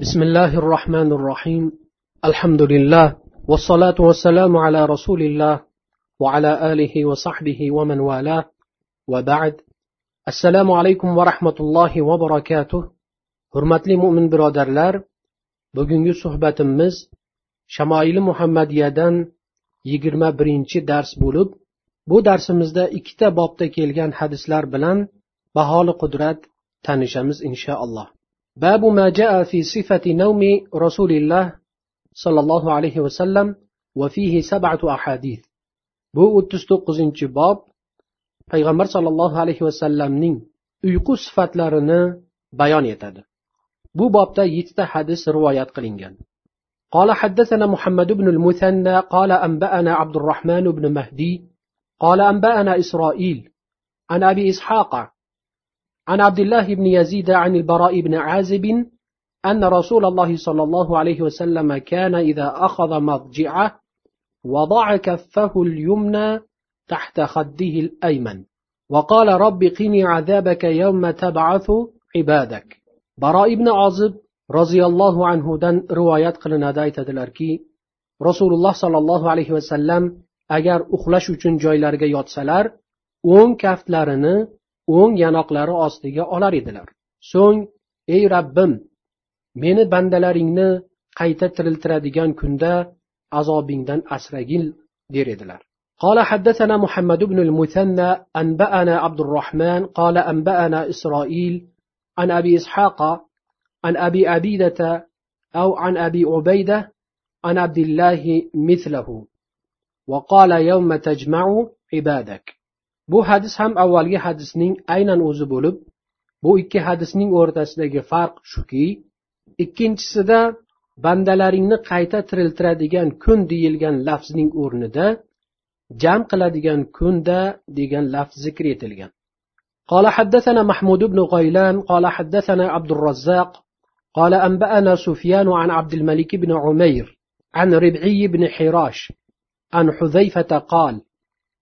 بسم الله الرحمن الرحيم الحمد لله والصلاة والسلام على رسول الله وعلى آله وصحبه ومن والاه وبعد السلام عليكم ورحمة الله وبركاته hurmatli mo'min birodarlar bugungi suhbatimiz shamoili muhammadiyadan yigirma birinchi dars bo'lib bu darsimizda ikkita bobda kelgan hadislar bilan baholi qudrat tanishamiz inshaalloh باب ما جاء في صفة نوم رسول الله صلى الله عليه وسلم وفيه سبعة أحاديث bu o'ttiz to'qqizinchi bob payg'ambar sollallohu alayhi vasallamning uyqu sifatlarini bayon etadi bu bobda yettita hadis rivoyat qilingan قال حدثنا محمد بن المثنى قال أنبأنا عبد الرحمن بن مهدي قال أنبأنا إسرائيل عن أبي إسحاق عن عبد الله بن يزيد عن البراء بن عازب أن رسول الله صلى الله عليه وسلم كان إذا أخذ مضجعه وضع كفه اليمنى تحت خده الأيمن وقال رب قني عذابك يوم تبعث عبادك. براء بن عازب رضي الله عنه دن روايات رسول الله صلى الله عليه وسلم agar uxlash uchun joylariga yotsalar o'ng kaftlarini o'ng yanoqlari ostiga olar edilar so'ng ey rabbim meni bandalaringni qayta tiriltiradigan kunda azobingdan asragil der edilar قال حدثنا محمد بن المثنى أنبأنا عبد الرحمن قال أنبأنا إسرائيل عن أبي إسحاق عن أبي عبيدة أو عن أبي عبيدة عن عبد الله مثله وقال يوم تجمع عبادك bu hadis ham avvalgi hadisning aynan o'zi bo'lib bu ikki hadisning o'rtasidagi farq shuki ikkinchisida bandalaringni qayta tiriltiradigan kun deyilgan lafzning o'rnida jam qiladigan kunda degan lafz zikr etilgan قال حدثنا محمود بن غيلان قال حدثنا عبد الرزاق قال أنبأنا سفيان عن عبد الملك بن عمير عن ربعي بن حراش عن حذيفة قال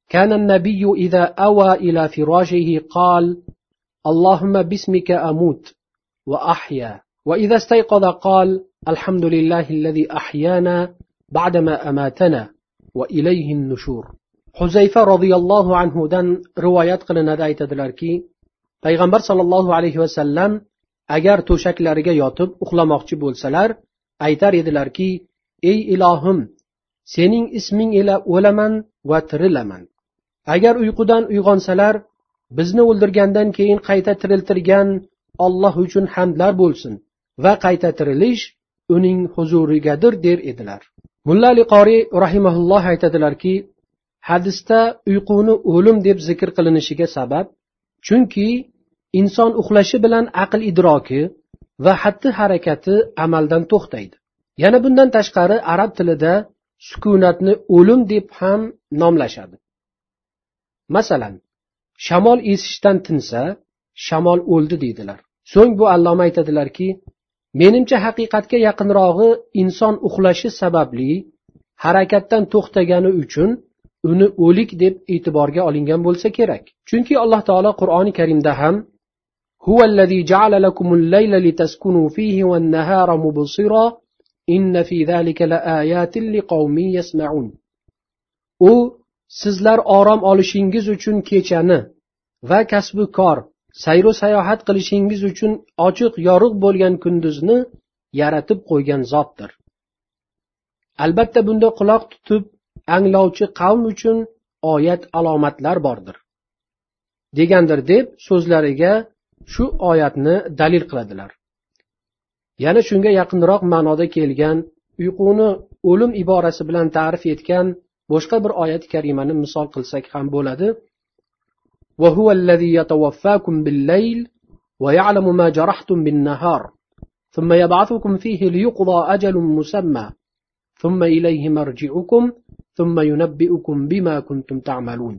كان النبي إذا أوى إلى فراشه قال اللهم باسمك أموت وأحيا وإذا استيقظ قال الحمد لله الذي أحيانا بعدما أماتنا وإليه النشور حزيفة رضي الله عنه دن روايات قلنا دا aytadilarki payg'ambar sollallohu alayhi vasallam agar to'shaklariga yotib uxlamoqchi bo'lsalar aytar edilarki ey ilohim sening isming ila o'laman va tirilaman agar uyqudan uyg'onsalar bizni o'ldirgandan keyin qayta tiriltirgan olloh uchun hamdlar bo'lsin va qayta tirilish uning huzurigadir der edilar. Mulla ali qoriy rahimaulloh aytadilarki hadisda uyquni o'lim deb zikr qilinishiga sabab chunki inson uxlashi bilan aql idroki va xatti harakati amaldan to'xtaydi. Yana bundan tashqari arab tilida sukunatni o'lim deb ham nomlashadi. masalan shamol esishdan tinsa shamol o'ldi deydilar so'ng bu alloma aytadilarki menimcha haqiqatga yaqinrog'i inson uxlashi sababli harakatdan to'xtagani uchun uni o'lik deb e'tiborga olingan bo'lsa kerak chunki alloh taolo qur'oni karimda ham هو الذي جعل لكم الليل لتسكنوا فيه والنهار مبصرا إن في ذلك لآيات لقوم يسمعون u sizlar orom olishingiz uchun kechani va kasbu kor sayru sayohat qilishingiz uchun ochiq yorug' bo'lgan kunduzni yaratib qo'ygan zotdir. Albatta bunda quloq tutib anglovchi qavm uchun oyat alomatlar bordir degandir deb so'zlariga shu oyatni dalil qiladilar. Yana shunga yaqinroq ma'noda kelgan uyquni o'lim iborasi bilan ta'rif etgan boshqa bir oyat karimani misol qilsak ham bo'ladi وهو الذي يتوفاكم بالليل ويعلم ما جرحتم بالنهار ثم يبعثكم فيه ليقضى أجل مسمى ثم إليه مرجعكم ثم ينبئكم بما كنتم تعملون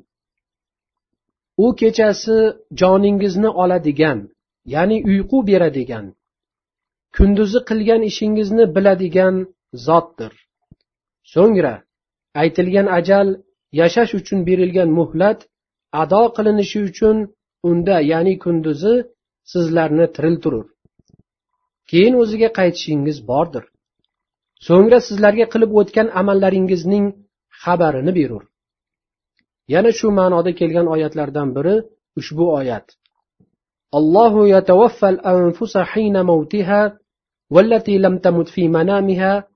u kechasi joningizni oladigan ya'ni uyqu beradigan kunduzi qilgan ishingizni biladigan zotdir so'ngra aytilgan ajal yashash uchun berilgan muhlat ado qilinishi uchun unda ya'ni kunduzi sizlarni tiriltirur keyin o'ziga qaytishingiz bordir so'ngra sizlarga qilib o'tgan amallaringizning xabarini berur yana shu ma'noda kelgan oyatlardan biri ushbu oyat allohu yatawaffal anfusa hina mawtiha والتي لم تمت في منامها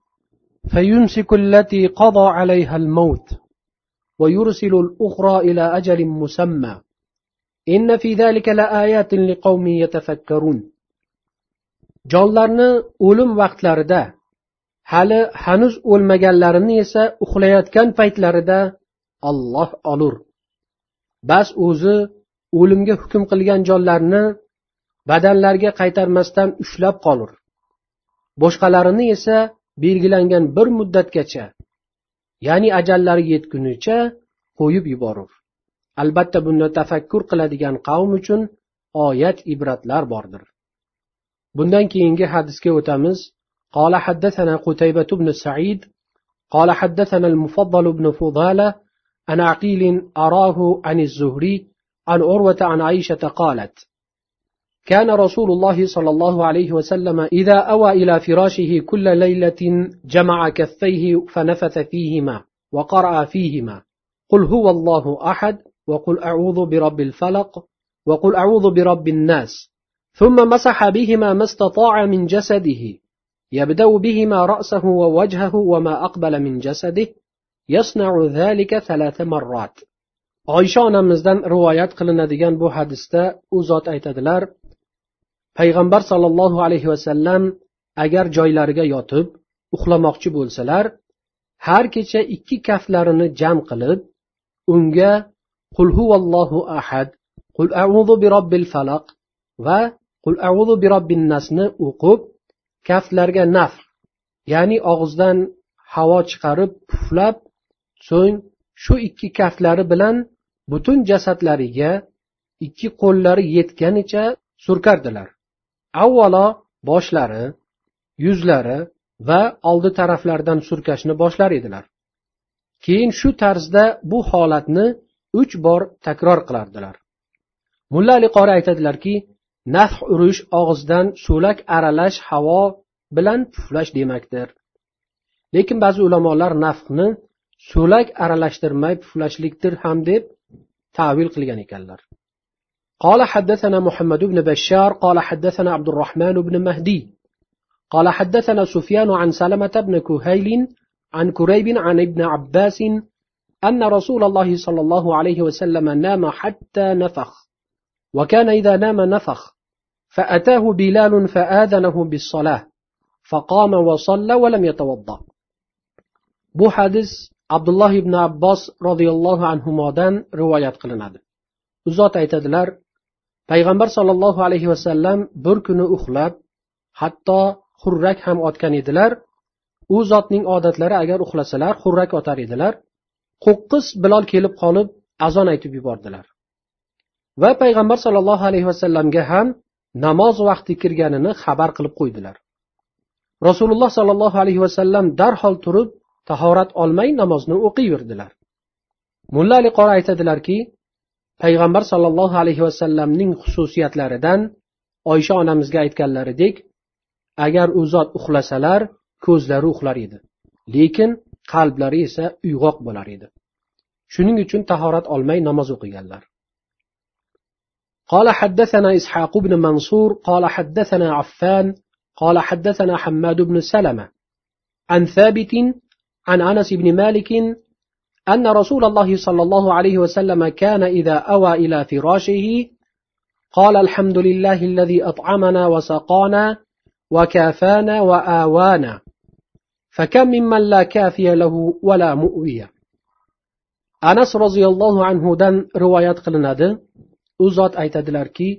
فيمسك التي قضى عليها الموت ويرسل الأخرى إلى أجل مسمى إن في ذلك لآيات لقوم يتفكرون jonlarni o'lim vaqtlarida hali hanuz o'lmaganlarini esa uxlayotgan paytlarida olloh olur bas o'zi o'limga hukm qilgan jonlarni badanlarga qaytarmasdan ushlab qolur boshqalarini esa belgilangan bir muddatgacha ya'ni ajallari yetgunicha qo'yib yuborur albatta bunda tafakkur qiladigan qavm uchun oyat ibratlar bordir bundan keyingi hadisga o'tamiz قال حدثنا قتيبة بن سعيد قال حدثنا المفضل بن فضالة عن عقيل أراه عن الزهري عن عروة عن عائشة قالت كان رسول الله صلى الله عليه وسلم إذا أوى إلى فراشه كل ليلة جمع كفيه فنفث فيهما وقرأ فيهما. قل هو الله أحد وقل أعوذ برب الفلق وقل أعوذ برب الناس. ثم مسح بهما ما استطاع من جسده. يبدأ بهما رأسه ووجهه وما أقبل من جسده. يصنع ذلك ثلاث مرات. Oysha onamizdan rivoyat qilinadigan bu hadisda u zot aytadilar payg'ambar sollallohu alayhi vasallam agar joylariga yotib uxlamoqchi bo'lsalar har kecha ikki kaftlarini jam qilib unga qul huvallohu ahad qul a'udhu bi robbil falaq va qul a'udhu bi robbin nasni o'qib kaftlarga naf ya'ni og'izdan havo chiqarib puflab so'ng shu ikki kaftlari bilan butun jasadlariga ikki qo'llari yetganicha surkardilar. avvalo boshlari yuzlari va oldi taraflaridan surkashni boshlar edilar. Keyin shu tarzda bu holatni uch bor takror qilardilar. Mulla ali qori aytadilarki naf urish og'izdan so'lak aralash havo bilan puflash demakdir. Lekin ba'zi ulamolar nafni so'lak aralashtirmay puflashlikdir ham deb tavil qilgan ekanlar. قال حدثنا محمد بن بشار قال حدثنا عبد الرحمن بن مهدي. قال حدثنا سفيان عن سلمة بن كهيل عن كريب عن ابن عباس أن رسول الله صلى الله عليه وسلم نام حتى نفخ. وكان إذا نام نفخ فأتاه بلال فآذنه بالصلاة فقام وصلى ولم يتوضأ. بو حدث abdulloh ibn abbos roziyallohu anhudan rivoyat qilinadi u zot aytadilar payg'ambar sollallohu alayhi vasallam bir kuni uxlab hatto xurrak ham otgan edilar. U zotning odatlari agar uxlasalar xurrak otar edilar. Qo'qqis bilol kelib qolib azon aytib yubordilar. Va payg'ambar sollallohu alayhi vasallamga ham namoz vaqti kirganini xabar qilib qo'ydilar. Rasululloh sollallohu alayhi vasallam darhol turib tahorat olmay namozni o'qiyverdilar mulla ali qori aytadilarki payg'ambar sollallohu alayhi vasallamning xususiyatlaridan oysha onamizga aytganlaridek agar u zot uxlasalar ko'zlari uxlar edi lekin qalblari esa uyg'oq bo'lar edi shuning uchun tahorat olmay namoz o'qiganlar قال حدثنا إسحاق بن منصور قال حدثنا عفان قال حدثنا حماد بن سلمة عن ثابت عن انس بن مالك ان رسول الله صلى الله عليه وسلم كان اذا اوى الى فراشه قال الحمد لله الذي اطعمنا وسقانا وكافانا واوانا فكم ممن لا كافي له ولا مؤوي anas roziyallohu anhudan rivoyat qilinadi u zot aytadilarki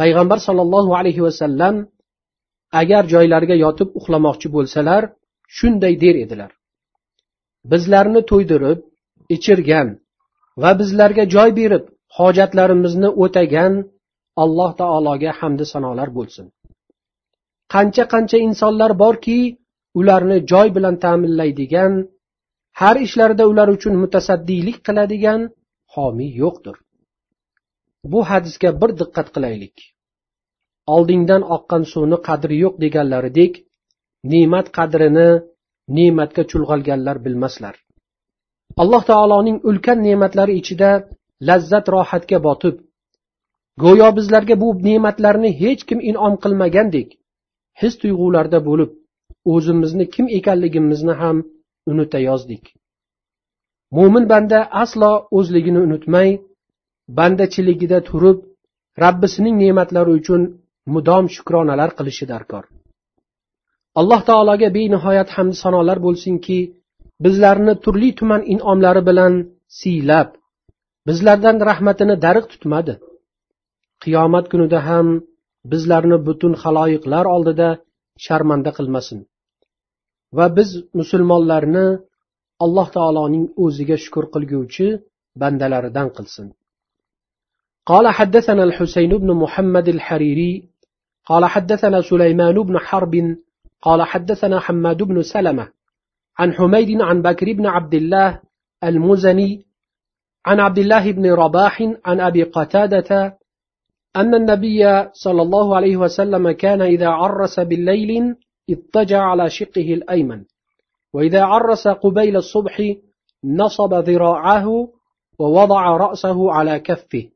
payg'ambar sollallohu alayhi vasallam agar joylariga yotib uxlamoqchi bo'lsalar shunday der edilar bizlarni to'ydirib ichirgan va bizlarga joy berib hojatlarimizni o'tagan alloh taologa hamdi sanolar bo'lsin. Qancha qancha insonlar borki ularni joy bilan ta'minlaydigan har ishlarida ular uchun mutasaddiylik qiladigan homiy yo'qdir. Bu hadisga bir diqqat qilaylik. Oldingdan oqqan suvni qadri yo'q deganlaridek ne'mat qadrini ne'matga chulg'alganlar bilmaslar. Alloh taoloning ulkan ne'matlari ichida lazzat rohatga botib go'yo bizlarga bu ne'matlarni hech kim in'om qilmagandek his tuyg'ularda bo'lib o'zimizni kim ekanligimizni ham unutayozdik. Mo'min banda aslo o'zligini unutmay bandachiligida turib rabbisining ne'matlari uchun mudom shukronalar qilishi darkor. alloh taologa benihoyat hamd sanolar bo'lsinki bizlarni turli tuman in'omlari bilan siylab bizlardan rahmatini dariq tutmadi qiyomat kunida ham bizlarni butun haloyiqlar oldida sharmanda qilmasin va biz musulmonlarni alloh taoloning o'ziga shukur qilguvchi bandalaridan qilsin قال حدثنا الحسين بن محمد الحريري قال حدثنا سليمان بن حرب قال حدثنا حماد بن سلمة عن حميد عن بكر بن عبد الله المزني عن عبد الله بن رباح عن أبي قتادة أن النبي صلى الله عليه وسلم كان إذا عرس بالليل اضطجع على شقه الأيمن وإذا عرس قبيل الصبح نصب ذراعه ووضع رأسه على كفه.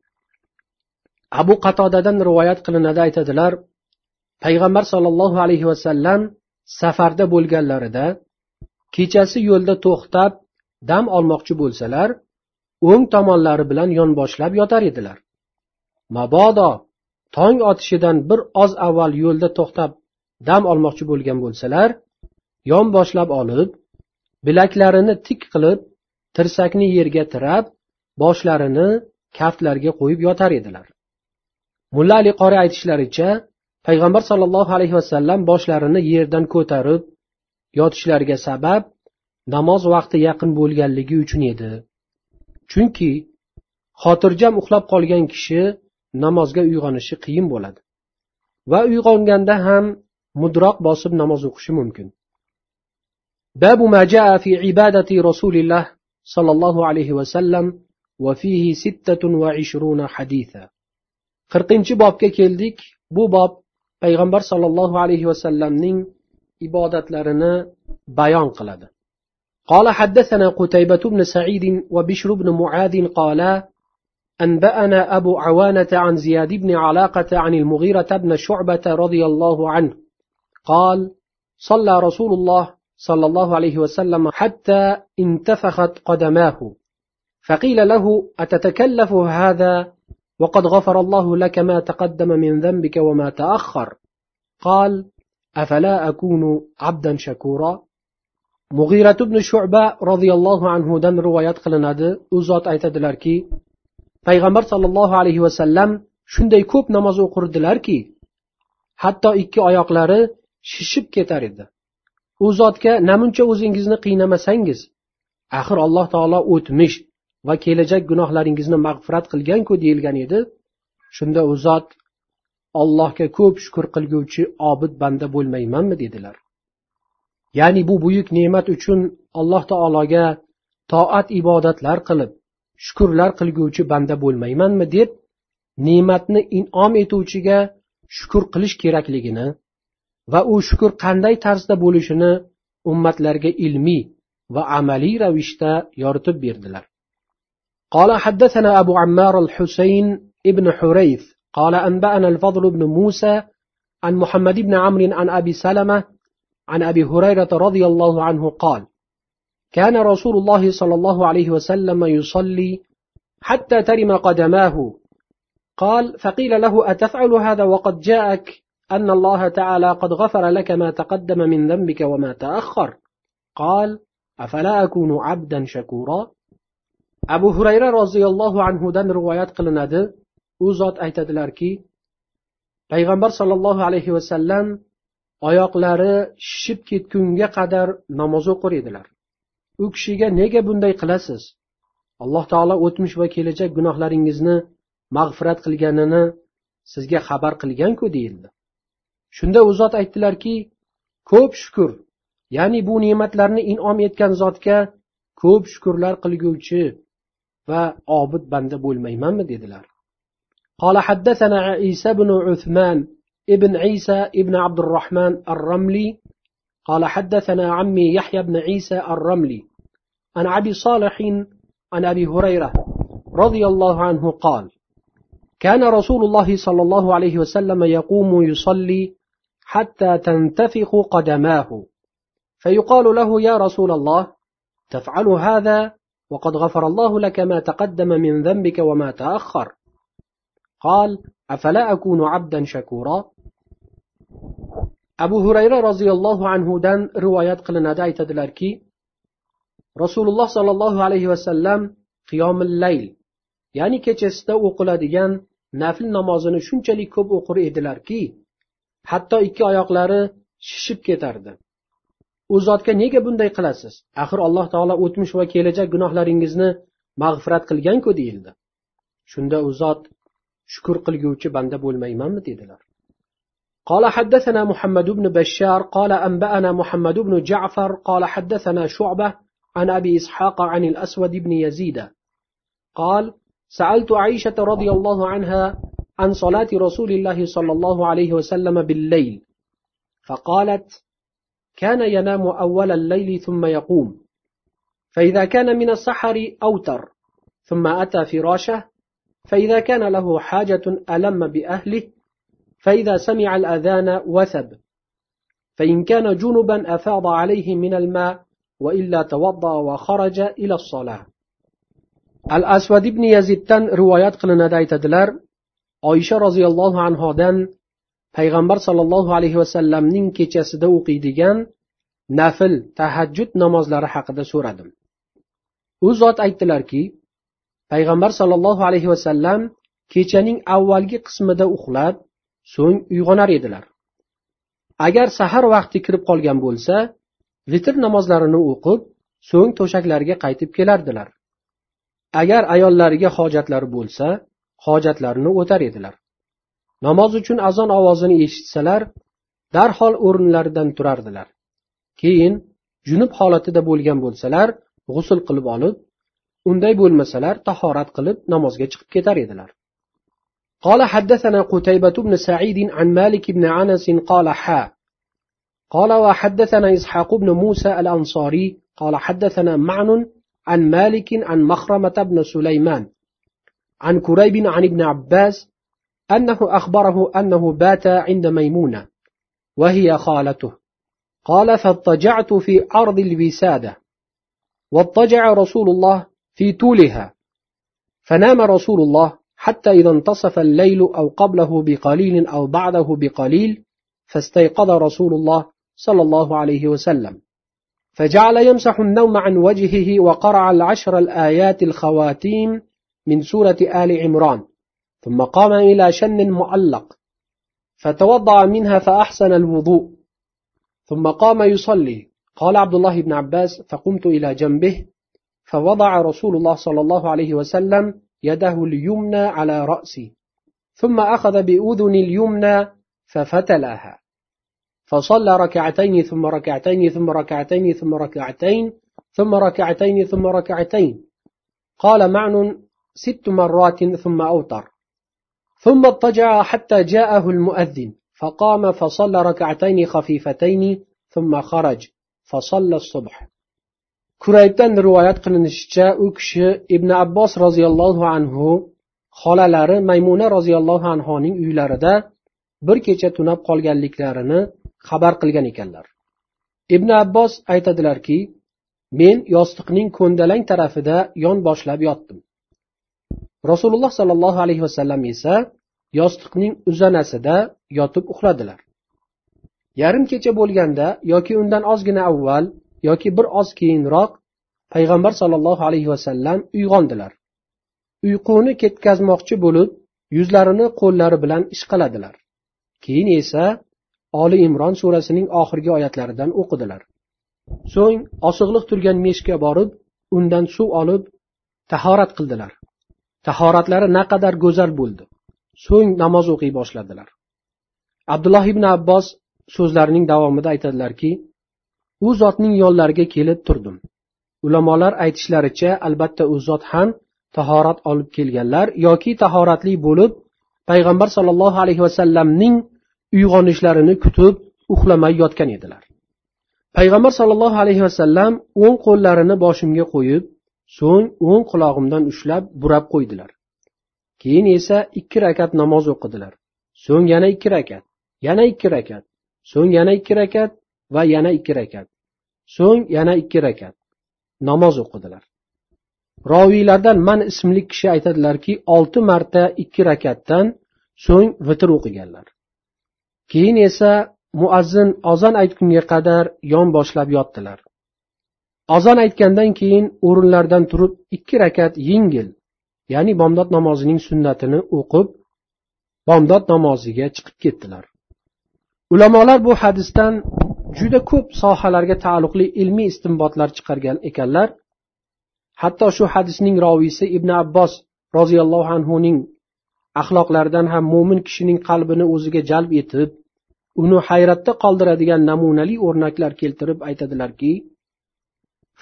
abu qatodadan rivoyat qilinadi aytadilar payg'ambar sollallohu alayhi vasallam safarda bo'lganlarida kechasi yo'lda to'xtab dam olmoqchi bo'lsalar o'ng tomonlari bilan yonboshlab yotar edilar. Mabodo tong otishidan bir oz avval yo'lda to'xtab dam olmoqchi bo'lgan bo'lsalar yonboshlab olib bilaklarini tik qilib tirsakni yerga tirab boshlarini kaftlarga qo'yib yotar edilar. Mulla ali qori aytishlaricha payg'ambar sollallohu alayhi vasallam boshlarini yerdan ko'tarib yotishlariga sabab namoz vaqti yaqin bo'lganligi uchun edi chunki xotirjam uxlab qolgan kishi namozga uyg'onishi qiyin bo'ladi va uyg'onganda ham mudroq bosib namoz o'qishi mumkin باب ما جاء في عبادة رسول الله صلى الله عليه وسلم وفيه ستة وعشرون حديثا qirqinchi bobga keldik bu bob payg'ambar sollallohu alayhi vasallamning ibodatlarini bayon qiladi. قال حدثنا قتيبة بن سعيد وبشر بن معاذ قالا أنبأنا أبو عوانة عن زياد بن علاقة عن المغيرة بن شعبة رضي الله عنه قال صلى رسول الله صلى الله عليه وسلم حتى انتفخت قدماه فقيل له أتتكلف هذا وقد غفر الله لك ما تقدم من ذنبك وما تأخر قال أفلا أكون عبدا شكورا مغيرة بن شعبة رضي الله عنه دن روايات قلنادي uzot aytadilarki payg'ambar sollallohu alayhi vasallam shunday ko'p namoz o'qirdilarki hatto ikki oyoqlari shishib ketar edi u zotga namuncha o'zingizni qiynamasangiz axir alloh taolo o'tmish va kelajak gunohlaringizni mag'firat qilganku deyilgan edi. Shunda u zot allohga ko'p shukur qilguvchi obid banda bo'lmaymanmi dedilar. Ya'ni bu buyuk ne'mat uchun alloh taologa toat ibodatlar qilib shukurlar qilguvchi banda bo'lmaymanmi deb ne'matni in'om etuvchiga shukur qilish kerakligini va u shukur qanday tarzda bo'lishini ummatlarga ilmiy va amaliy ravishda yoritib berdilar. قال حدثنا أبو عمار الحسين ابن حريث قال أنبأنا الفضل بن موسى عن محمد بن عمرو عن أبي سلمة عن أبي هريرة رضي الله عنه قال كان رسول الله صلى الله عليه وسلم يصلي حتى ترم قدماه. قال فقيل له أتفعل هذا وقد جاءك أن الله تعالى قد غفر لك ما تقدم من ذنبك وما تأخر؟ قال أفلا أكون عبدا شكورا؟ Abu hurayra roziyallohu anhudan rivoyat qilinadi. U zot aytadilarki payg'ambar sollallohu alayhi vasallam oyoqlari shishib ketgunga qadar namoz o'qir edilar. U kishiga nega bunday qilasiz? Alloh taolo o'tmish va kelajak gunohlaringizni mag'firat qilganini sizga xabar qilganku deyildi. Shunda u zot aytdilarki ko'p shukur ya'ni bu ne'matlarni in'om etgan zotga ko'p shukurlar qilguvchi va obid banda bo'lmaymanmi dedilar قال حدثنا عيسى بن عثمان ابن عيسى ابن عبد الرحمن الرملي. قال حدثنا عمي يحيى بن عيسى الرملي. عن أبي صالح عن أبي هريرة رضي الله عنه قال كان رسول الله صلى الله عليه وسلم يقوم يصلي حتى تنتفخ قدماه. فيقال له يا رسول الله تفعل هذا؟ وقد غفر الله لك ما تقدم من ذنبك وما تأخر قال أفلا أكون عبدا شكورا abu hurayra roziyallohu anhudan rivoyat qilinadi aytadilarki rasululloh sollallohu alayhi vasallam qiyomil layl ya'ni kechasida o'qiladigan nafl namozini shunchalik ko'p o'qir edilarki hatto ikki oyoqlari shishib ketardi u zotga nega bunday qilasiz axir alloh taolo o'tmish va kelajak gunohlaringizni mag'firat qilganku deyildi shunda u zot shukur qilguvchi banda bo'lmaymanmi dedilar قال حدثنا محمد بن بشار قال أنبأنا محمد بن جعفر قال حدثنا شعبة عن أبي إسحاق عن الأسود بن يزيد قال سألت عائشة رضي الله عنها عن صلاة رسول الله صلى الله عليه وسلم بالليل فقالت كان ينام أول الليل ثم يقوم. فإذا كان من السحر أوتر ثم أتى فراشه فإذا كان له حاجة ألم بأهله فإذا سمع الأذان وثب. فإن كان جنبا أفاض عليه من الماء وإلا توضأ وخرج إلى الصلاة. al asvad ibn yaziddan rivoyat qilinadi aytadilar oysha roziyallohu anhodan payg'ambar sollallohu alayhi vasallamning kechasida o'qiydigan nafl tahajjud namozlari haqida so'radim. U zot aytdilarki payg'ambar sollallohu alayhi vasallam kechaning avvalgi qismida uxlab so'ng uyg'onar edilar. Agar sahar vaqti kirib qolgan bo'lsa vitr namozlarini o'qib so'ng to'shaklariga qaytib kelardilar. Agar ayollariga hojatlari bo'lsa hojatlarini o'tar edilar. namoz uchun azon ovozini eshitsalar darhol o'rinlaridan turardilar keyin junub holatida bo'lgan bo'lsalar g'usul qilib olib unday bo'lmasalar tahorat qilib namozga chiqib ketar edilar قال حدثنا قتيبة بن سعيد عن مالك بن عنس قال حا قال وحدثنا إسحاق بن موسى الأنصاري قال حدثنا معن عن مالك عن مخرمة بن سليمان عن كريب عن ابن عباس أنه أخبره أنه بات عند ميمونة وهي خالته. قال فاضطجعت في عرض الوسادة واضطجع رسول الله في طولها. فنام رسول الله حتى إذا انتصف الليل أو قبله بقليل أو بعده بقليل فاستيقظ رسول الله صلى الله عليه وسلم. فجعل يمسح النوم عن وجهه وقرع العشر الآيات الخواتيم من سورة آل عمران. ثم قام إلى شن معلق فتوضأ منها فأحسن الوضوء ثم قام يصلي. قال عبد الله بن عباس فقمت إلى جنبه فوضع رسول الله صلى الله عليه وسلم يده اليمنى على رأسي ثم أخذ بأذن اليمنى ففتلها فصلى ركعتين ثم ركعتين ثم ركعتين ثم ركعتين ثم ركعتين ثم ركعتين. قال معن ست مرات ثم أوتر. ثم اضطجع حتى جاءه المؤذن فقام فصلى ركعتين خفيفتين ثم خرج فصلى الصبح kuraybdan rivoyat qilinishicha u kishi ibn abbos roziyallohu anhu xolalari maymuna roziyallohu anhoning uylarida bir kecha tunab qolganliklarini xabar qilgan ekanlar ibn abbos aytadilarki men yostiqning ko'ndalang tarafida yon boshlab yotdim Rasululloh sollallohu alayhi vasallam esa yostiqning uzanasida yotib uxladilar. Yarim kecha bo'lganda yoki undan ozgina avval yoki bir oz keyinroq payg'ambar sollallohu alayhi vasallam uyg'ondilar. Uyquni ketkazmoqchi bo'lib yuzlarini qo'llari bilan ishqaladilar. Keyin esa oli imron surasining oxirgi oyatlaridan o'qidilar. So'ng osig'liq turgan meshga borib undan suv olib tahorat qildilar. Tahoratlari naqadar go'zal bo'ldi. So'ng namoz o'qiy boshladilar. Abdulloh ibn abbos so'zlarining davomida aytadilarki u zotning yonlariga kelib turdim. Ulamolar aytishlaricha albatta u zot ham tahorat olib kelganlar yoki tahoratli bo'lib payg'ambar sollallohu alayhi vasallamning uyg'onishlarini kutib uxlamay yotgan edilar. Payg'ambar sollallohu alayhi vasallam o'ng qo'llarini boshimga qo'yib so'ng o'ng qulog'imdan ushlab burab qo'ydilar. Keyin esa ikki rakat namoz o'qidilar. So'ng yana ikki rakat yana ikki rakat so'ng yana ikki rakat va yana ikki rakat so'ng yana ikki rakat namoz o'qidilar. Roviylardan man ismli kishi aytadilarki olti marta ikki rakatdan so'ng vitr o'qiganlar. Keyin esa muazzin ozon aytgunga qadar yon boshlab yotdilar. Ozon aytgandan keyin o'rinlaridan turib ikki rakat yengil ya'ni bomdod namozining sunnatini o'qib bomdod namoziga chiqib ketdilar. Ulamolar bu hadisdan juda ko'p sohalarga taalluqli ilmiy istinbotlar chiqargan ekanlar. Hatto shu hadisning roviysi ibn abbos roziyallohu anhuning axloqlaridan ham mo'min kishining qalbini o'ziga jalb etib uni hayratda qoldiradigan namunali o'rnaklar keltirib aytadilarki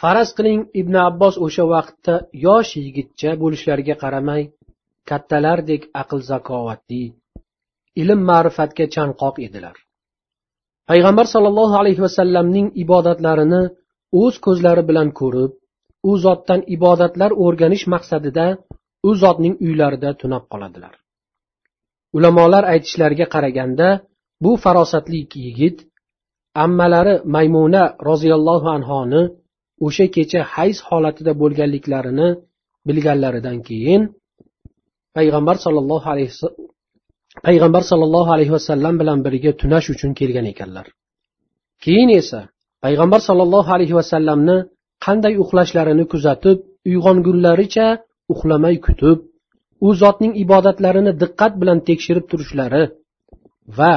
faraz qiling ibn abbos o'sha vaqtda yosh yigitcha bo'lishlariga qaramay kattalardek aql zakovatli ilm ma'rifatga chanqoq edilar. Payg'ambar sollallohu alayhi vasallamning ibodatlarini o'z ko'zlari bilan ko'rib u zotdan ibodatlar o'rganish maqsadida u zotning uylarida tunab qoladilar. Ulamolar aytishlariga qaraganda bu farosatli yigit ammalari maymuna roziyallohu anhoni o'sha kecha hayz holatida bo'lganliklarini bilganlaridan keyin payg'ambar sollallohu alayhi payg'ambar sollallohu alayhi vasallam bilan birga tunash uchun kelgan ekanlar. Keyin esa payg'ambar sollallohu alayhi vasallamni qanday uxlashlarini kuzatib uyg'ongunlaricha uxlamay kutib u zotning ibodatlarini diqqat bilan tekshirib turishlari va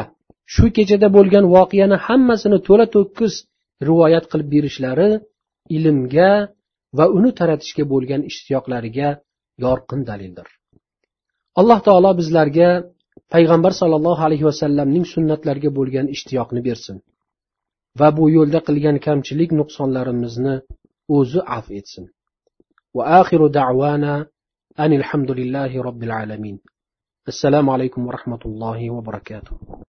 shu kechada bo'lgan voqeani hammasini to'la to'kis rivoyat qilib berishlari ilmga va uni taratishga bo'lgan ishtiyoqlariga yorqin dalildir alloh taolo bizlarga payg'ambar sollallohu alayhi vasallamning sunnatlariga bo'lgan ishtiyoqni bersin va bu yo'lda qilgan kamchilik nuqsonlarimizni o'zi af etsin وآخر دعوانا أن الحمد لله رب العالمين السلام عليكم ورحمة الله وبركاته